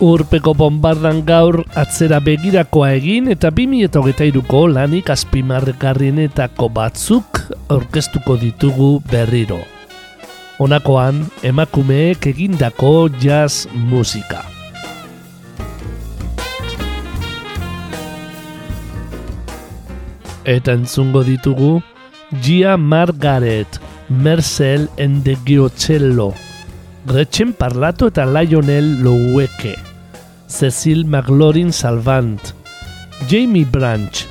Urpeko bombardan gaur atzera begirakoa egin eta 2008ko lanik azpimarrekarrienetako batzuk aurkeztuko ditugu berriro. Honakoan, emakumeek egindako jazz musika. Eta entzungo ditugu Gia Margaret, Mercel and the Giocello, Gretchen Parlato eta Lionel Loueke, Cecil McLaurin Salvant, Jamie Branch,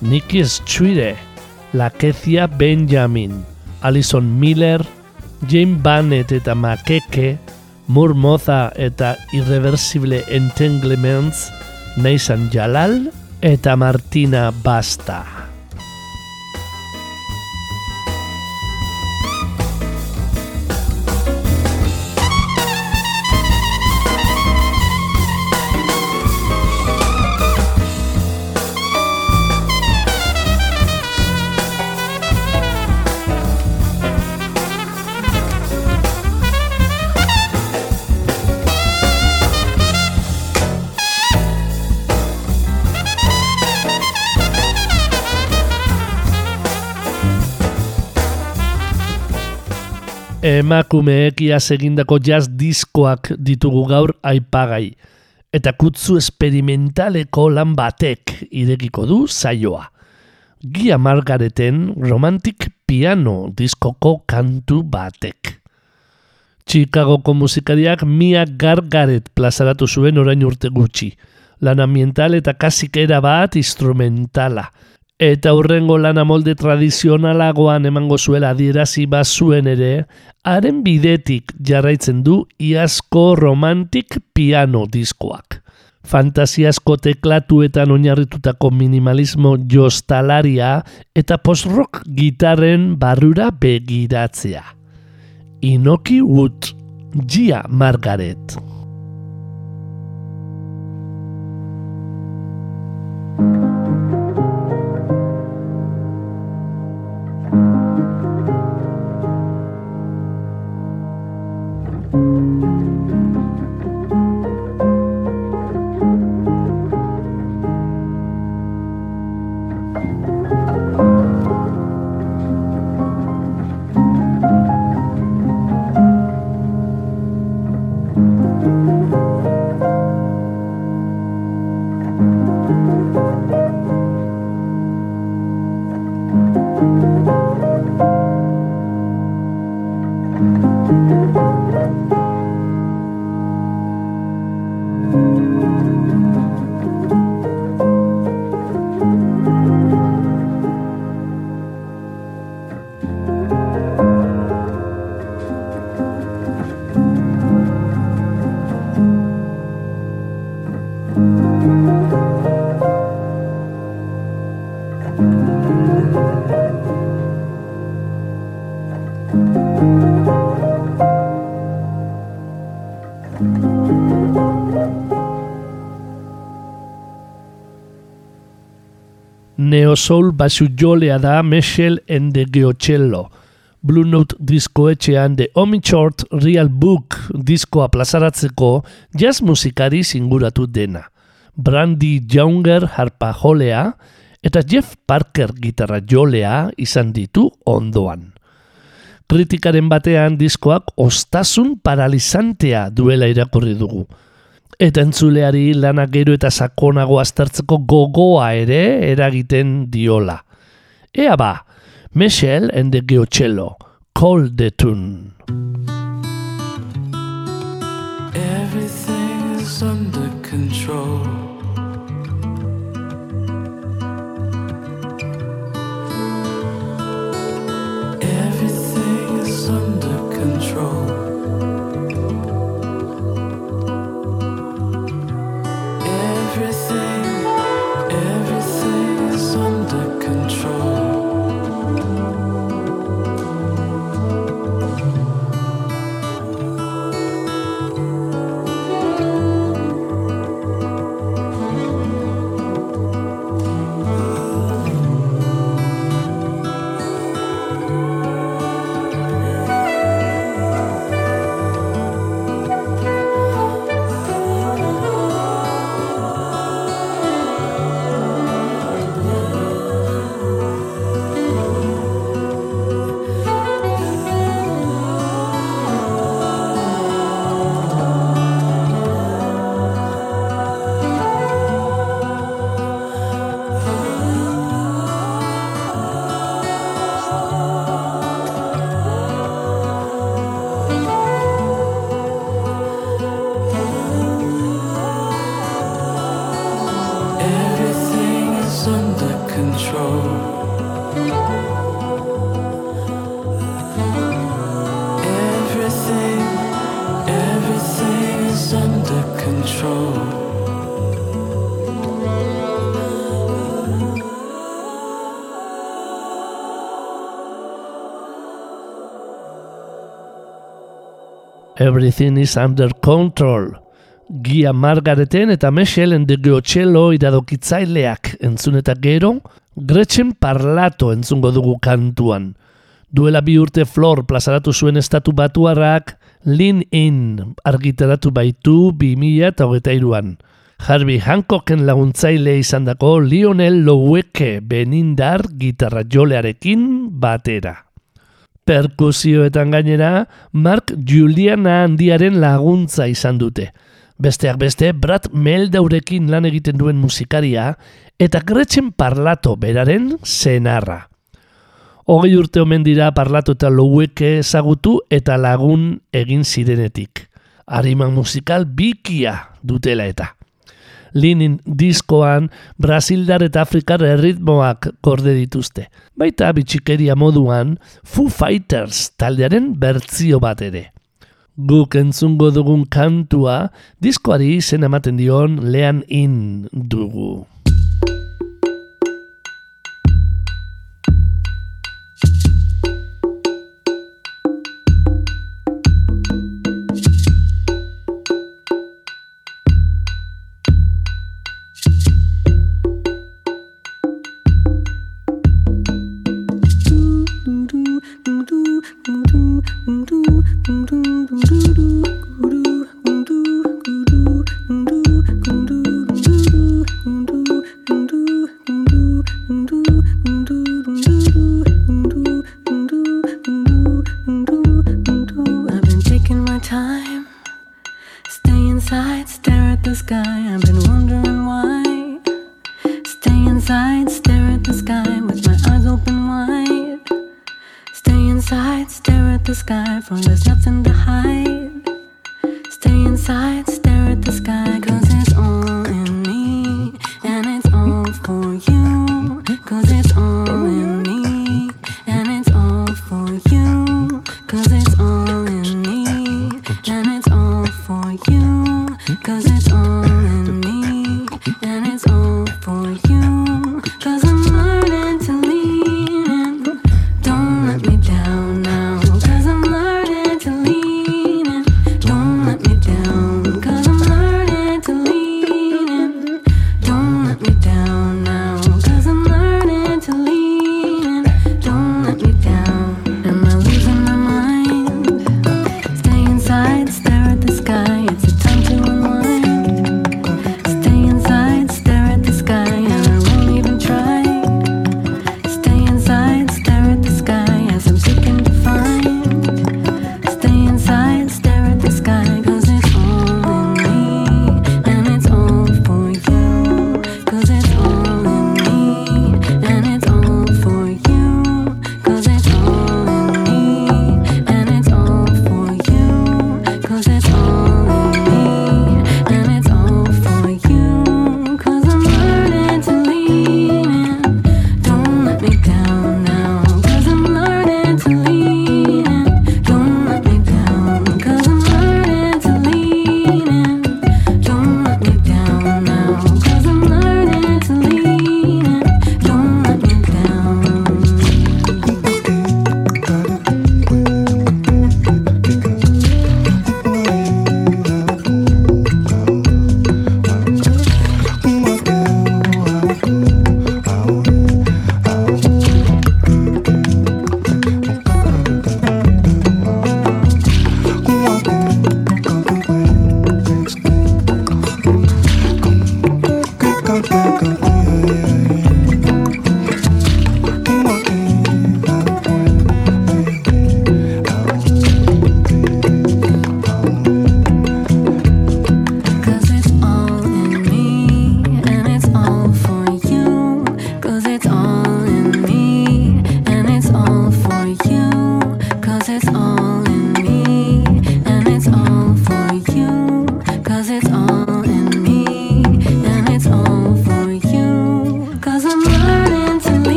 Nicky Stwire, Lakecia Benjamin, Alison Miller, Jane Bannett eta Makeke, Murmoza eta Irreversible Entanglements, Neisan Jalal eta Martina Basta. Emakumeek iaz egindako jazz diskoak ditugu gaur aipagai. Eta kutzu esperimentaleko lan batek irekiko du saioa. Gia Margareten romantik piano diskoko kantu batek. Chicagoko musikariak Mia Gargaret plazaratu zuen orain urte gutxi. Lan ambiental eta kasikera bat instrumentala eta hurrengo lana molde tradizionalagoan emango zuela adierazi bazuen ere, haren bidetik jarraitzen du iazko romantik piano diskoak. Fantasiasko teklatuetan oinarritutako minimalismo jostalaria eta post-rock gitarren barrura begiratzea. Inoki Wood, Gia Margaret. Neosoul basu jolea da Michel and Geocello. Blue Note diskoetxean The Omichort Real Book diskoa plazaratzeko jazz musikari singuratu dena. Brandy Younger harpa jolea eta Jeff Parker gitarra jolea izan ditu ondoan. Kritikaren batean diskoak ostasun paralizantea duela irakurri dugu eta entzuleari lana gero eta sakonago aztertzeko gogoa ere eragiten diola. Ea ba, Michel and the Geocello, Call the Tune. Everything is under control. Everything is under control. Gia Margareten eta Michelle de Geotxelo iradokitzaileak entzun eta gero, Gretchen Parlato entzungo dugu kantuan. Duela bi urte Flor plazaratu zuen estatu batuarrak, Lean In argitaratu baitu 2000 eta hogeita iruan. Harvey Hancocken laguntzaile izan dako Lionel Loweke benindar gitarra jolearekin batera. Perkusioetan gainera, Mark Juliana handiaren laguntza izan dute. Besteak beste, Brad Meldaurekin lan egiten duen musikaria eta Gretchen Parlato beraren zenarra. Hogei urte omen dira Parlato eta Loweke ezagutu eta lagun egin zirenetik. Arima musikal bikia dutela eta. Linin diskoan Brasildar eta Afrikar erritmoak korde dituzte. Baita bitxikeria moduan Foo Fighters taldearen bertzio bat ere. Guk entzungo dugun kantua diskoari zen ematen dion lean in dugu.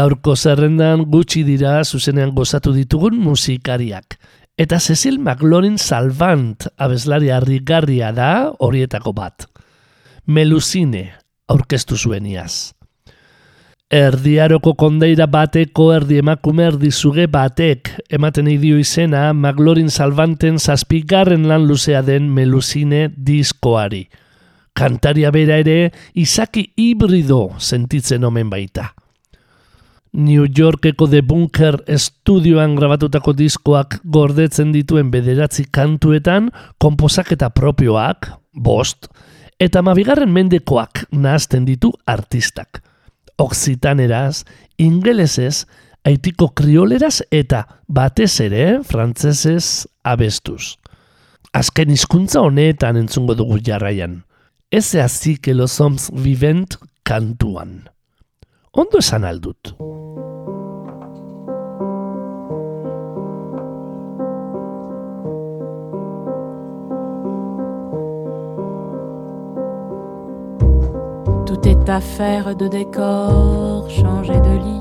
Gaurko zerrendan gutxi dira zuzenean gozatu ditugun musikariak. Eta Cecil McLaurin Salvant abeslari harrigarria da horietako bat. Melusine aurkeztu zuen iaz. Erdiaroko kondeira bateko erdi emakume erdizuge batek ematen idio izena Maglorin Salvanten zazpigarren lan luzea den Melusine diskoari. Kantaria bera ere izaki hibrido sentitzen omen baita. New Yorkeko The Bunker estudioan grabatutako diskoak gordetzen dituen bederatzi kantuetan, komposaketa propioak, bost, eta mabigarren mendekoak nahazten ditu artistak. Oksitaneraz, ingelesez, aitiko krioleraz eta batez ere frantzesez abestuz. Azken hizkuntza honetan entzungo dugu jarraian. Ez los hommes vivent kantuan. Ondo esan. Tout est affaire de décor, changer de lit,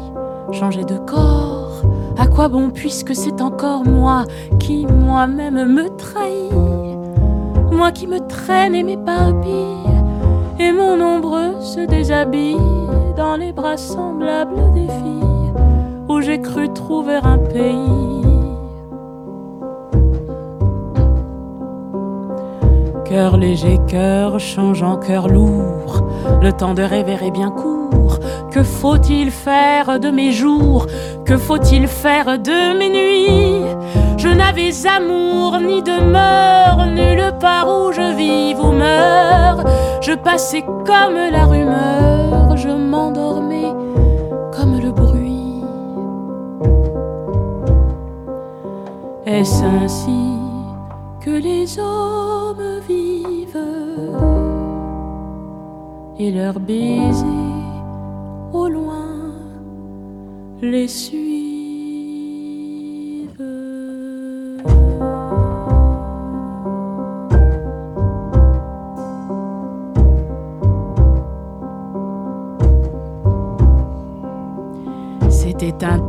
changer de corps. À quoi bon puisque c'est encore moi qui moi-même me trahis? Moi qui me traîne et m'éparpille, et mon ombre se déshabille dans les bras semblables des filles où j'ai cru trouver un pays. Cœur léger, cœur changeant, cœur lourd, le temps de rêver est bien court. Que faut-il faire de mes jours? Que faut-il faire de mes nuits? Je n'avais amour ni demeure, nulle part où je vive ou meurs. Je passais comme la rumeur, je m'endormais comme le bruit. Est-ce ainsi que les hommes vivent? Et leurs baisers au loin les suivent.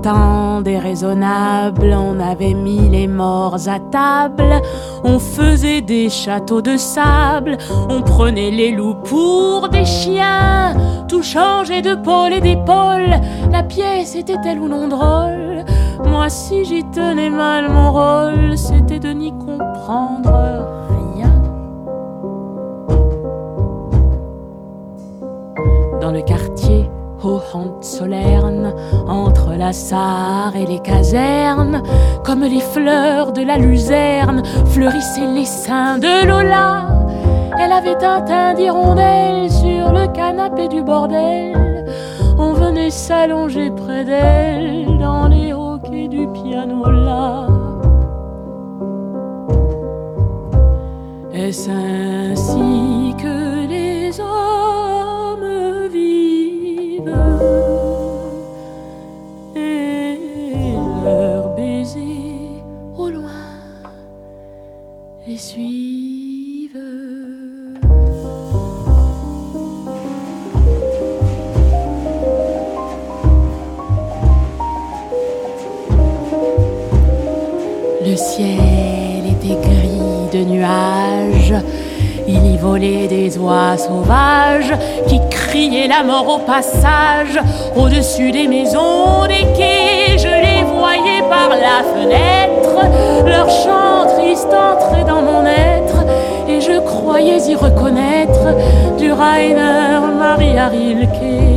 Temps déraisonnable, on avait mis les morts à table, on faisait des châteaux de sable, on prenait les loups pour des chiens, tout changeait de pôle et d'épaule, la pièce était-elle ou non drôle Moi si j'y tenais mal mon rôle, c'était de n'y comprendre rien. Dans le quartier, Hohenzollern, entre la Sarre et les casernes, comme les fleurs de la luzerne, fleurissaient les seins de Lola. Elle avait un teint d'hirondelle sur le canapé du bordel. On venait s'allonger près d'elle dans les hoquets du piano là. Est-ce ainsi Il y volait des oies sauvages qui criaient la mort au passage. Au-dessus des maisons, des quais, je les voyais par la fenêtre. Leur chant triste entrait dans mon être et je croyais y reconnaître du Rainer Maria Rilke.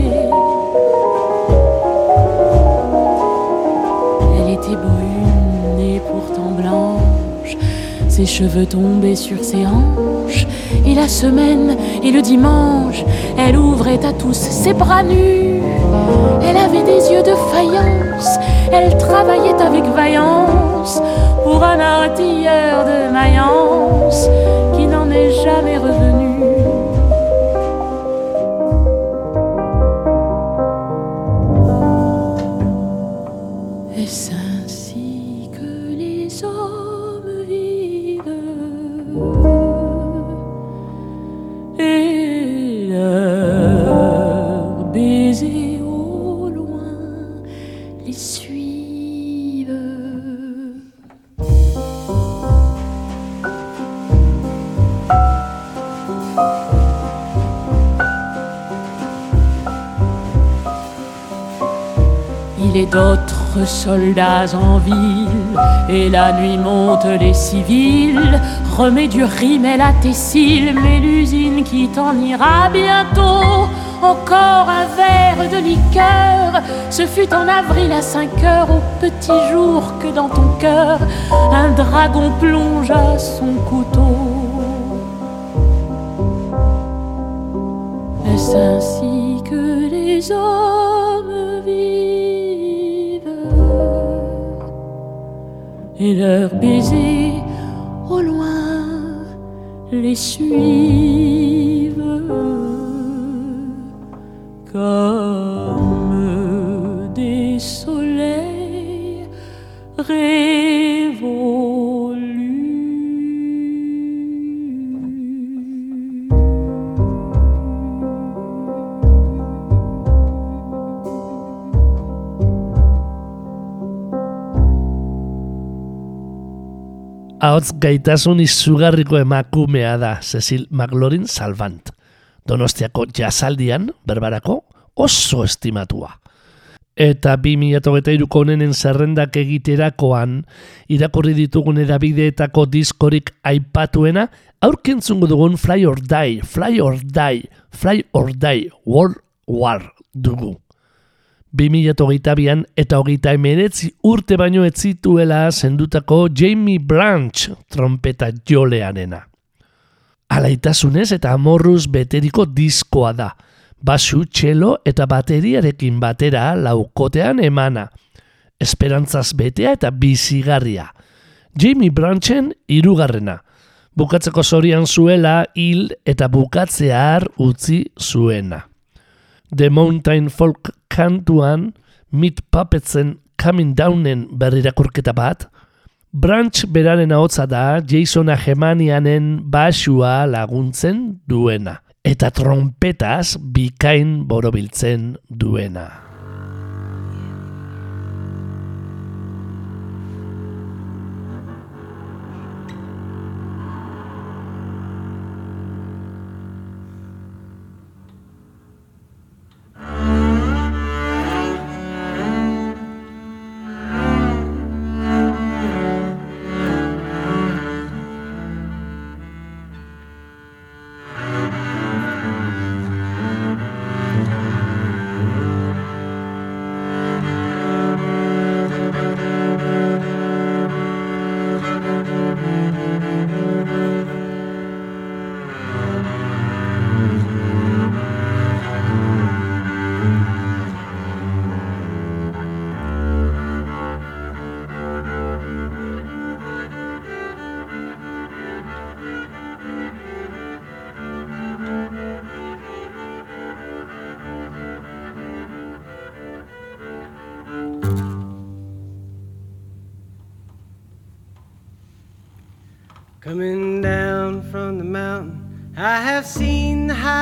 Ses cheveux tombaient sur ses hanches, et la semaine et le dimanche, elle ouvrait à tous ses bras nus. Elle avait des yeux de faïence, elle travaillait avec vaillance pour un artilleur de Mayence qui n'en est jamais revenu. Soldats en ville, et la nuit monte les civils, remet du rimel à tes cils, mais l'usine qui t'en ira bientôt. Encore un verre de liqueur, ce fut en avril à 5 heures, au petit jour que dans ton cœur, un dragon plongea son couteau. Est-ce ainsi que les hommes et leurs baisers au loin les suivent Ahots gaitasun izugarriko emakumea da Cecil McLaurin Salvant. Donostiako jasaldian, berbarako, oso estimatua. Eta 2008ko honenen zerrendak egiterakoan, irakurri ditugun edabideetako diskorik aipatuena, aurkentzungo dugun Fly or Die, Fly or Die, Fly or Die, World War dugu. 2008an eta hogeita emeretzi urte baino ez zituela zendutako Jamie Branch trompeta joleanena. Alaitasunez eta amorruz beteriko diskoa da. Basu, txelo eta bateriarekin batera laukotean emana. Esperantzaz betea eta bizigarria. Jamie Branchen irugarrena. Bukatzeko zorian zuela hil eta bukatzear utzi zuena. The Mountain Folk kantuan Meat Puppetsen Coming Downen berrirakurketa bat, Branch beraren ahotza da Jason Agemanianen basua laguntzen duena, eta trompetaz bikain borobiltzen duena.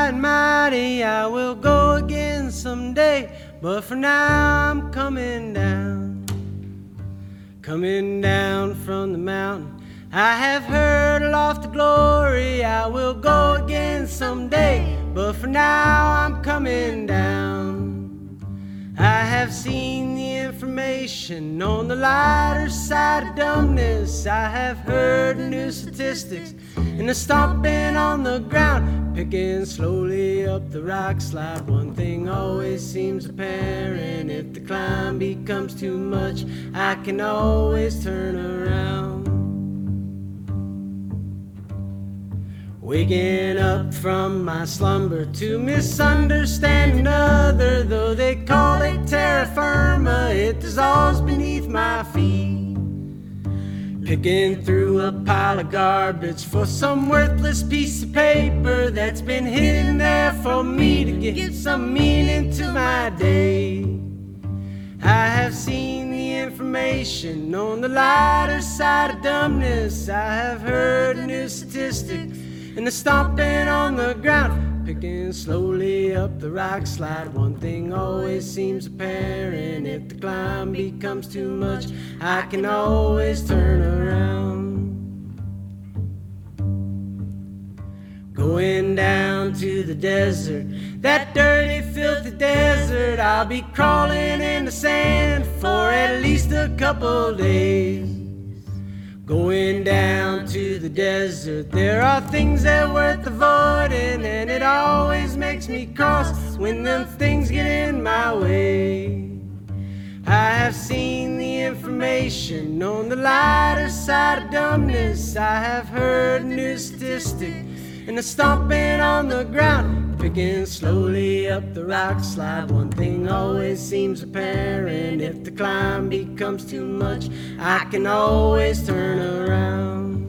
High and mighty. I will go again someday, but for now I'm coming down. Coming down from the mountain, I have heard aloft the glory. I will go again someday, but for now I'm coming down. I have seen the information on the lighter side of dumbness. I have heard new statistics and the stomping on the ground, picking slowly up the rock slide. One thing always seems apparent if the climb becomes too much, I can always turn around. Waking up from my slumber to misunderstand another, though they call it terra firma, it dissolves beneath my feet. Picking through a pile of garbage for some worthless piece of paper that's been hidden there for me to give some meaning to my day. I have seen the information on the lighter side of dumbness. I have heard a new statistics and the stomping on the ground, picking slowly up the rock slide. One thing always seems apparent if the climb becomes too much, I can always turn around. Going down to the desert, that dirty filthy desert. I'll be crawling in the sand for at least a couple days. Going down to the desert, there are things that are worth avoiding, and it always makes me cross when them things get in my way. I have seen the information on the lighter side of dumbness. I have heard new statistics and the stomping on the ground. Picking slowly up the rock slide. One thing always seems apparent if the climb becomes too much, I can always turn around.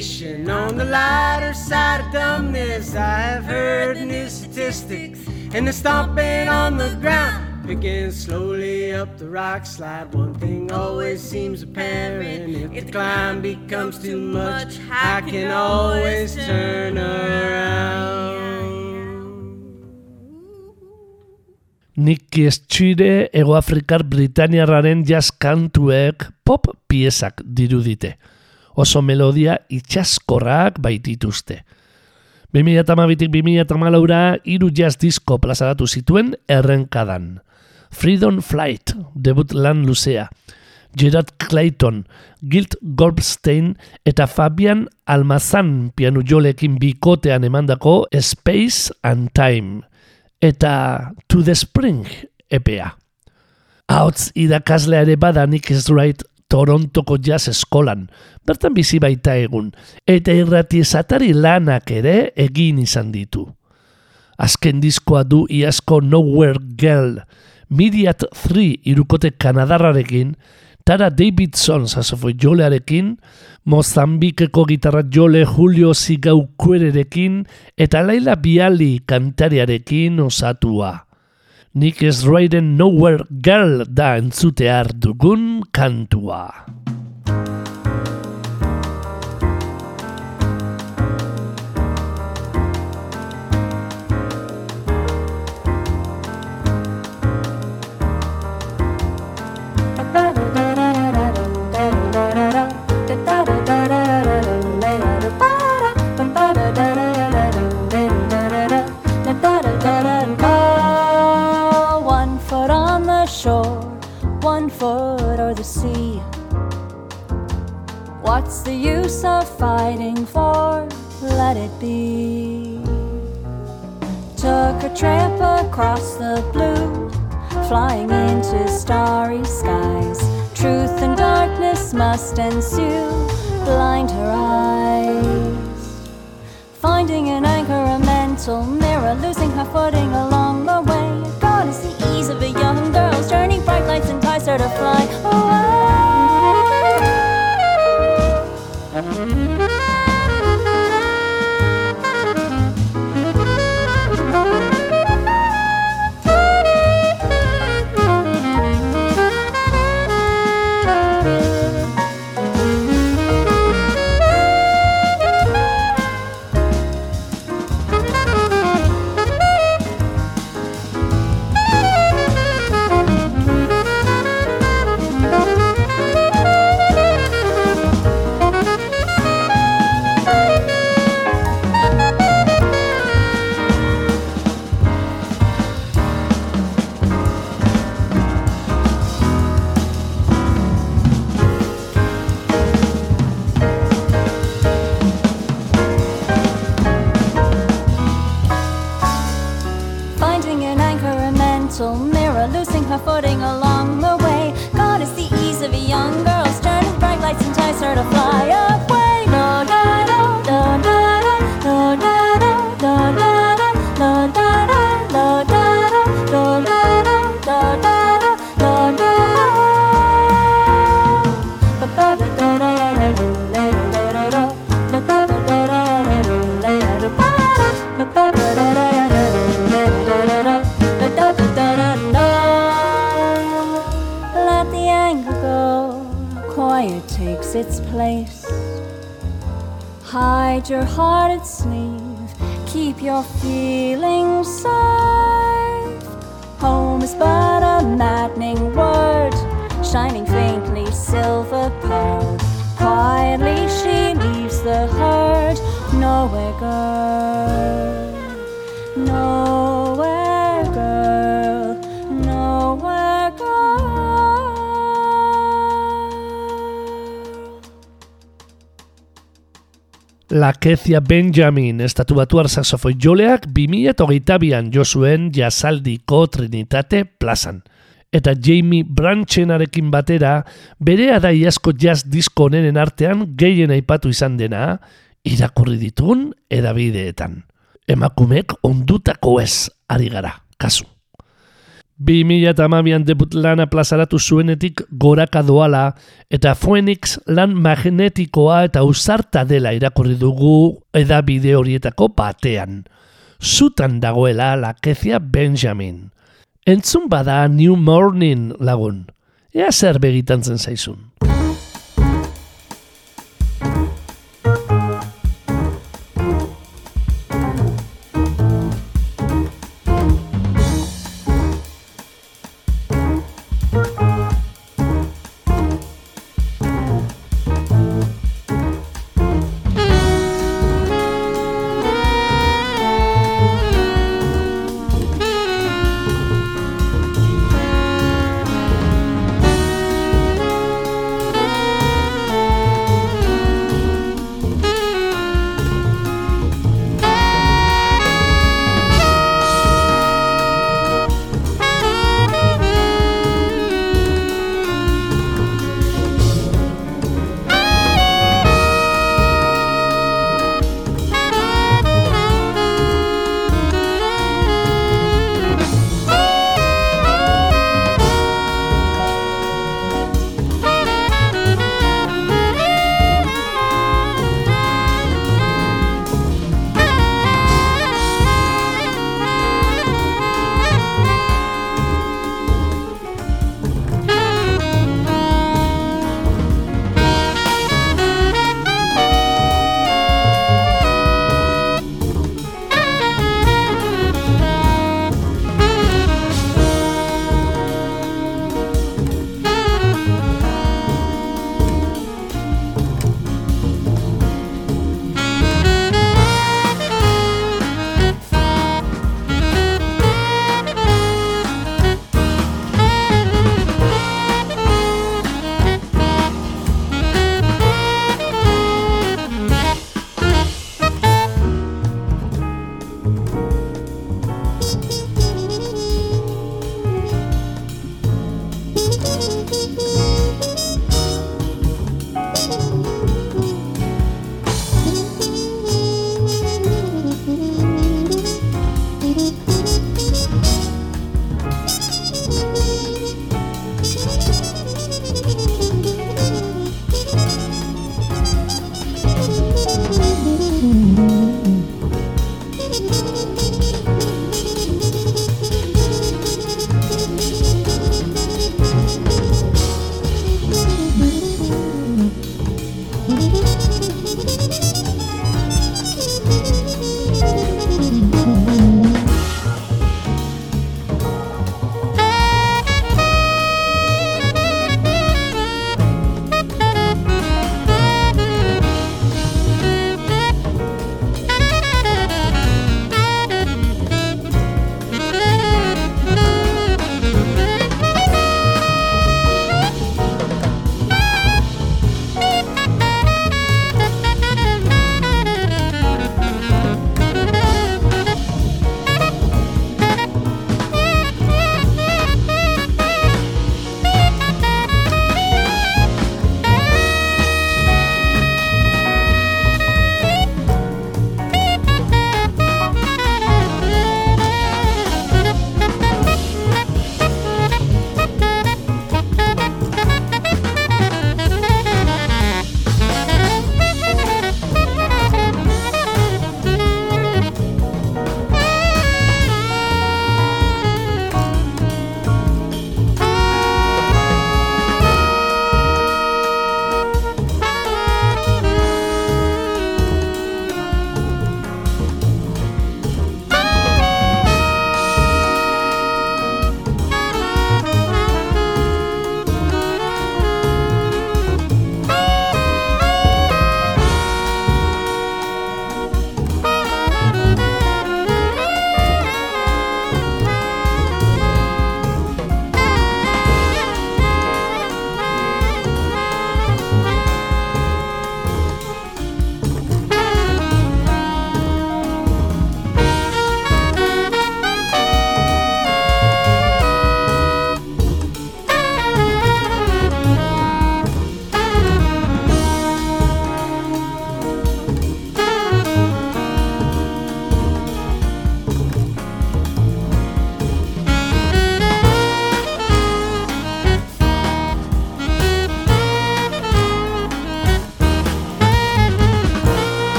Information on the lighter side of dumbness. I have heard new statistics and the stomping on the ground. Picking slowly up the rock slide. One thing always seems apparent. If the climb becomes too much, I can always turn around. Nik Txire Egoafrikar Britaniarraren jazz kantuek pop piezak dirudite. Oso melodia itxaskorrak baitituzte. 2008-tik 2008-ra iru jazz disko plazaratu zituen errenkadan. Freedom Flight, debut lan luzea. Gerard Clayton, Gilt Goldstein eta Fabian Almazan pianu jolekin bikotean emandako Space and Time eta To the Spring EPA. Hauts idakaslea ere bada Nick Wright Torontoko jazz eskolan, bertan bizi baita egun, eta irrati esatari lanak ere egin izan ditu. Azken diskoa du iasko Nowhere Girl, Midiat 3 irukote Kanadarrarekin, Tara Davidson sasofoi jolearekin, Mozambikeko gitarra jole Julio Zigaukuererekin eta Laila Biali kantariarekin osatua. Nik ez Raiden Nowhere Girl da entzutear dugun kantua. What's the use of fighting for? Let it be. Took a tramp across the blue, flying into starry skies. Truth and darkness must ensue, blind her eyes. Finding an anchor, a mental mirror, losing her footing along the way. God is the ease of a young girl's journey. Bright lights and entice her to fly gentle Lakezia Benjamin, estatu batuar saxofoi joleak 2008an jo zuen jasaldiko Trinitate plazan. Eta Jamie Branchenarekin batera, bere da iazko jazz disko onenen artean gehien aipatu izan dena, irakurri ditun edabideetan. Emakumek ondutako ez ari gara, kasu. 2008an debut lana plazaratu zuenetik goraka doala eta Phoenix lan magnetikoa eta usarta dela irakurri dugu eda bide horietako batean. Zutan dagoela lakezia Benjamin. Entzun bada New Morning lagun. Ea zer begitan zen zaizun.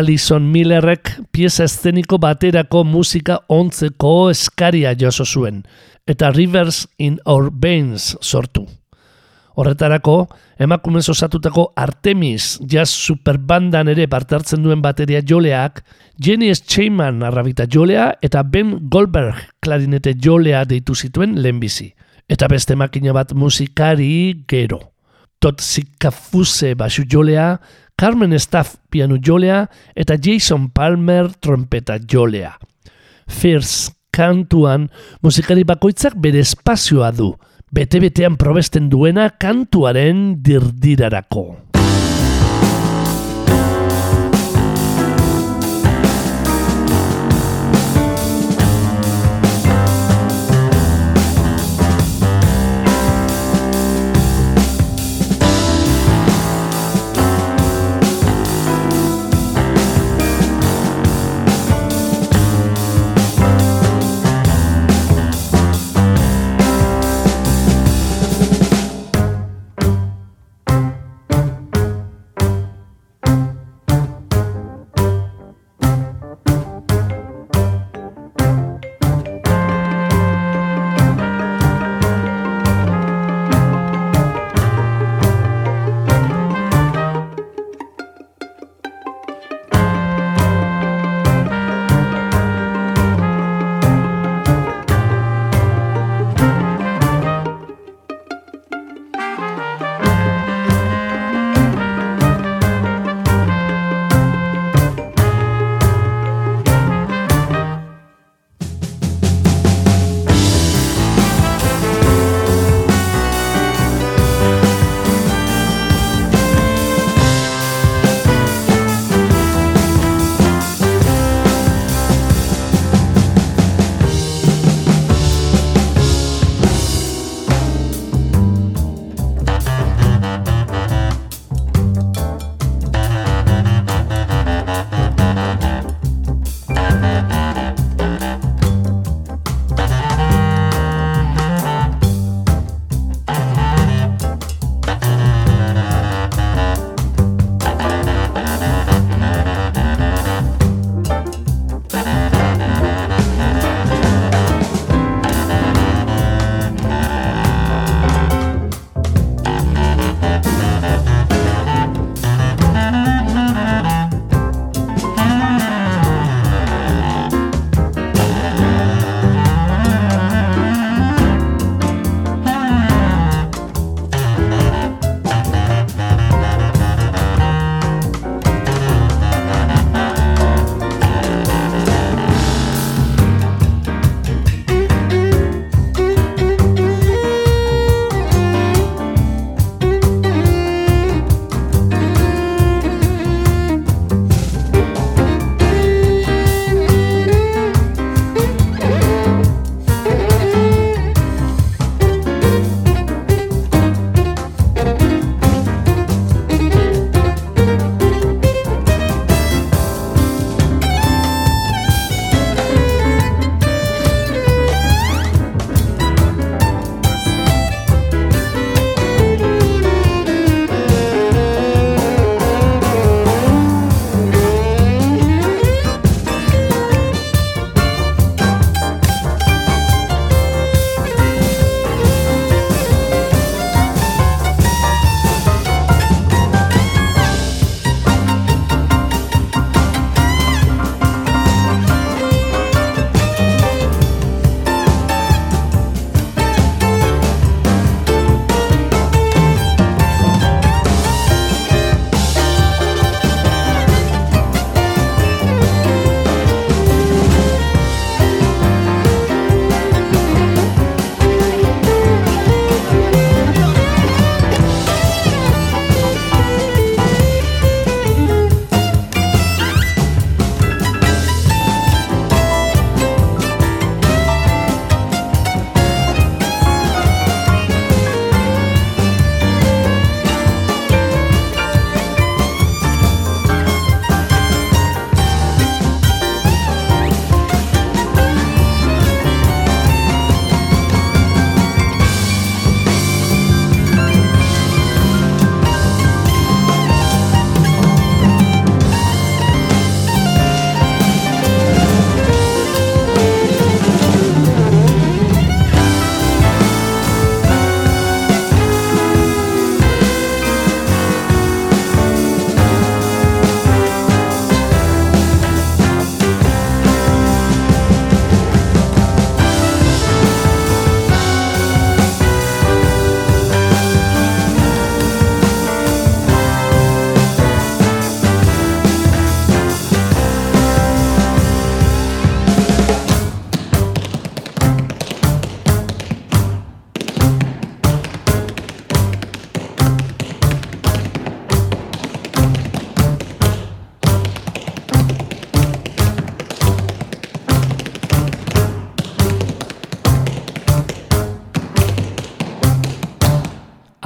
Alison Millerrek pieza eszeniko baterako musika ontzeko eskaria jaso zuen, eta Rivers in Our Veins sortu. Horretarako, emakumez osatutako Artemis jazz superbandan ere partartzen duen bateria joleak, Jenny Scheinman arrabita jolea eta Ben Goldberg klarinete jolea deitu zituen lehenbizi. Eta beste makina bat musikari gero. Tot Zikafuse basu jolea, Carmen Staff piano jolea eta Jason Palmer trompeta jolea. First kantuan musikari bakoitzak bere espazioa du, bete-betean probesten duena kantuaren dirdirarako.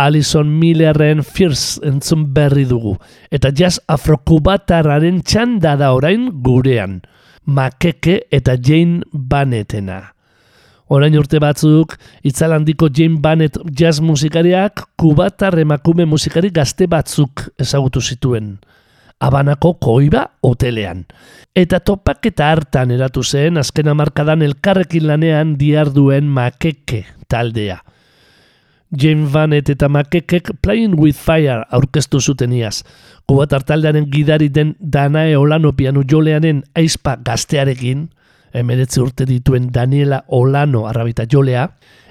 Alison Millerren Fierce entzun berri dugu, eta jazz afrokubatarraren txanda da orain gurean, Makeke eta Jane Bannetena. Orain urte batzuk, itzalandiko Jane Bannett jazz musikariak kubatar emakume musikari gazte batzuk ezagutu zituen. Abanako koiba hotelean. Eta topaketa hartan eratu zen azken amarkadan elkarrekin lanean diarduen makeke taldea. Jane Vanet eta Makekek Playing with Fire aurkeztu zuten iaz. Kubatar taldearen gidari den Danae Olano piano joleanen aizpa gaztearekin, emeretzi urte dituen Daniela Olano arrabita jolea,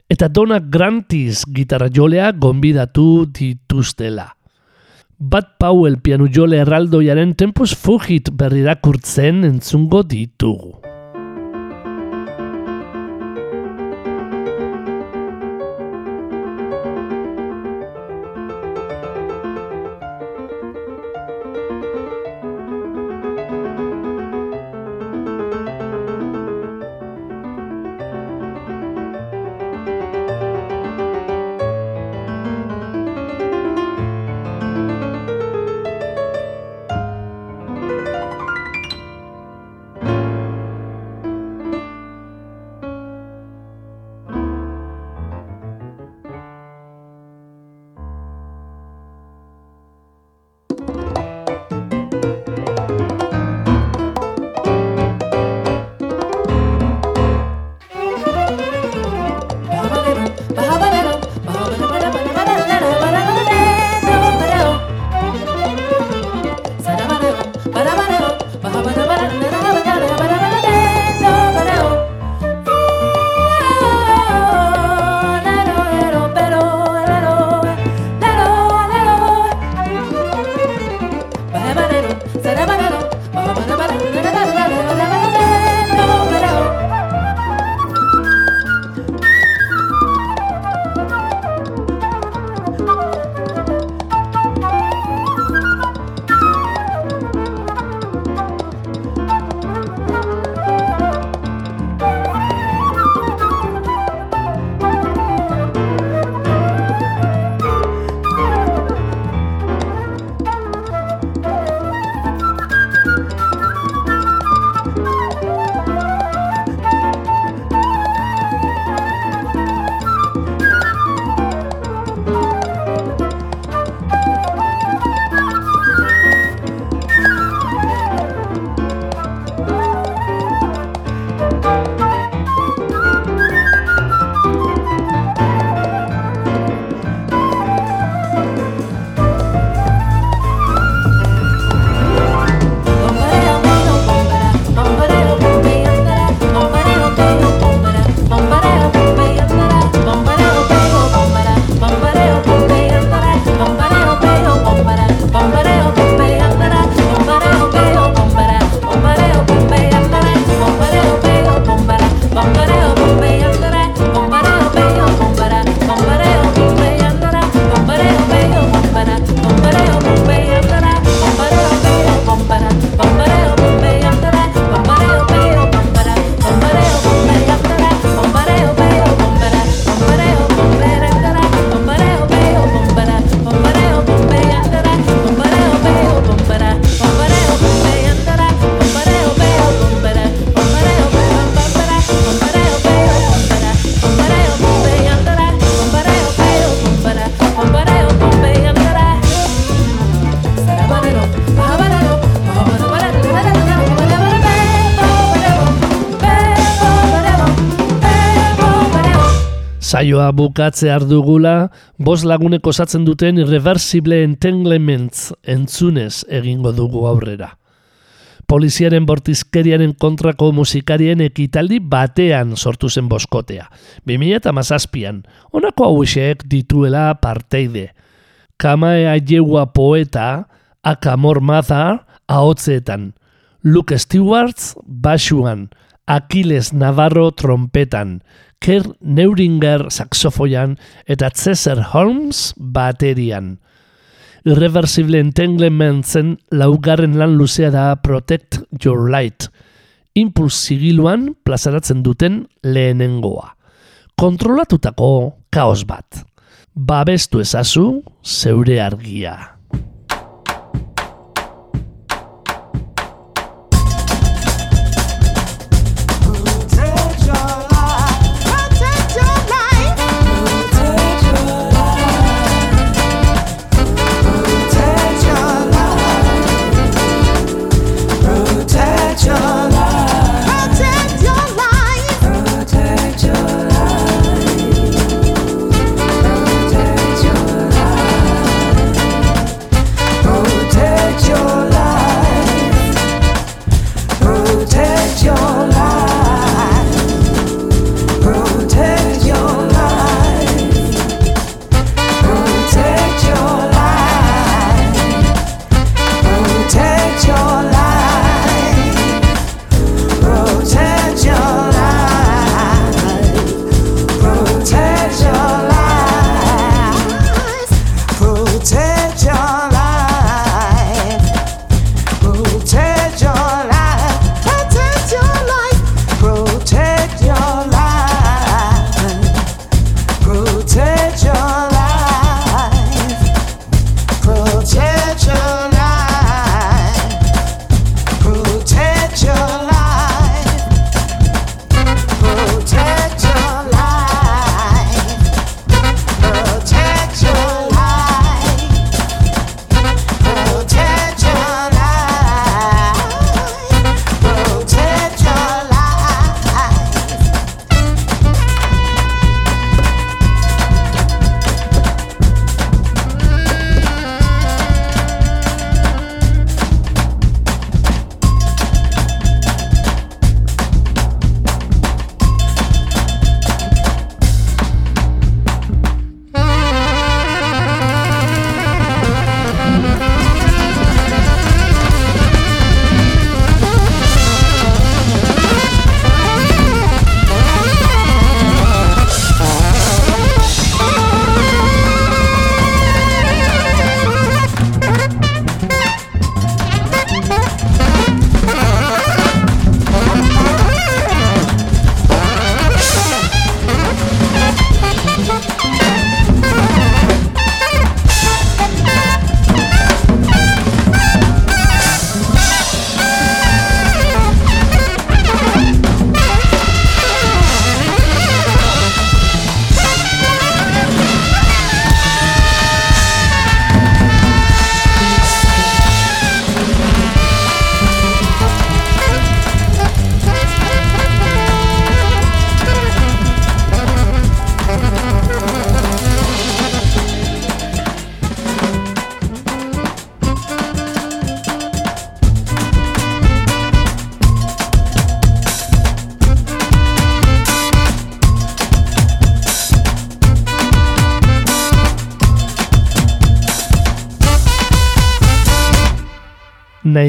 eta Donna Grantis gitarra jolea gonbidatu dituztela. Bat Powell piano jole erraldoiaren Tempus Fugit berrirakurtzen entzungo ditugu. Saioa bukatze dugula, bos lagunek osatzen duten irreversible entanglements entzunez egingo dugu aurrera. Poliziaren bortizkeriaren kontrako musikarien ekitaldi batean sortu zen boskotea. 2000 eta mazazpian, honako hauexeek dituela parteide. Kamae aieua poeta, akamor maza, ahotzeetan. Luke Stewarts, basuan. Aquiles Navarro trompetan, Ker Neuringer saxofoian eta Cesar Holmes baterian. Irreversible entanglementzen laugarren lan luzea da Protect Your Light. Impuls zigiluan plazaratzen duten lehenengoa. Kontrolatutako kaos bat. babestu ezazu zeure argia.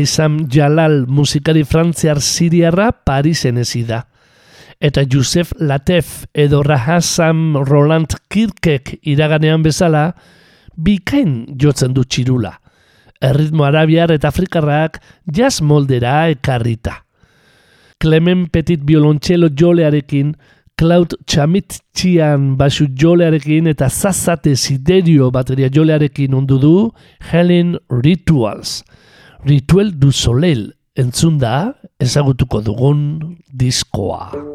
Naizam Jalal musikari frantziar siriarra Parisen ezi da. Eta Josef Latef edo Rahasam Roland Kirkek iraganean bezala, bikain jotzen du txirula. Erritmo arabiar eta afrikarrak jazz moldera ekarrita. Clement Petit violoncelo jolearekin, Cloud Chamit Txian basu jolearekin eta Zazate Siderio bateria jolearekin ondu du Helen Rituals. Rituel du Soleil entzun da ezagutuko dugun diskoa.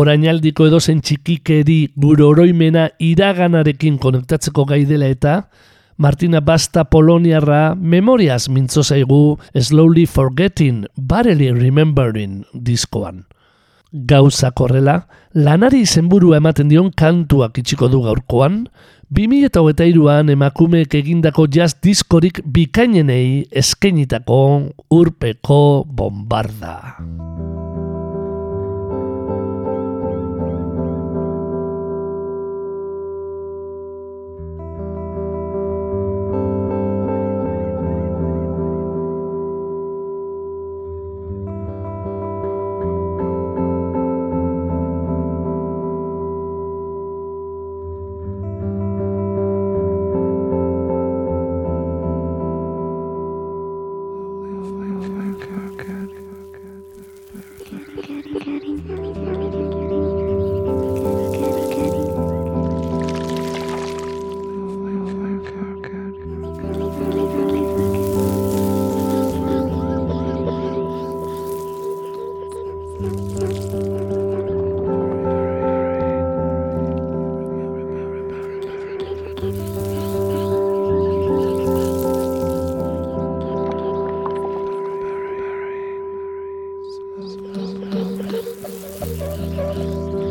Orainaldiko edozen txikikeri gure oroimena iraganarekin konektatzeko gai dela eta Martina Basta Poloniarra memoriaz mintzo zaigu Slowly Forgetting, Barely Remembering diskoan. Gauza korrela, lanari izenburua ematen dion kantuak itxiko du gaurkoan, 2008an emakumeek egindako jazz diskorik bikainenei eskenitako urpeko bombarda. Thank you.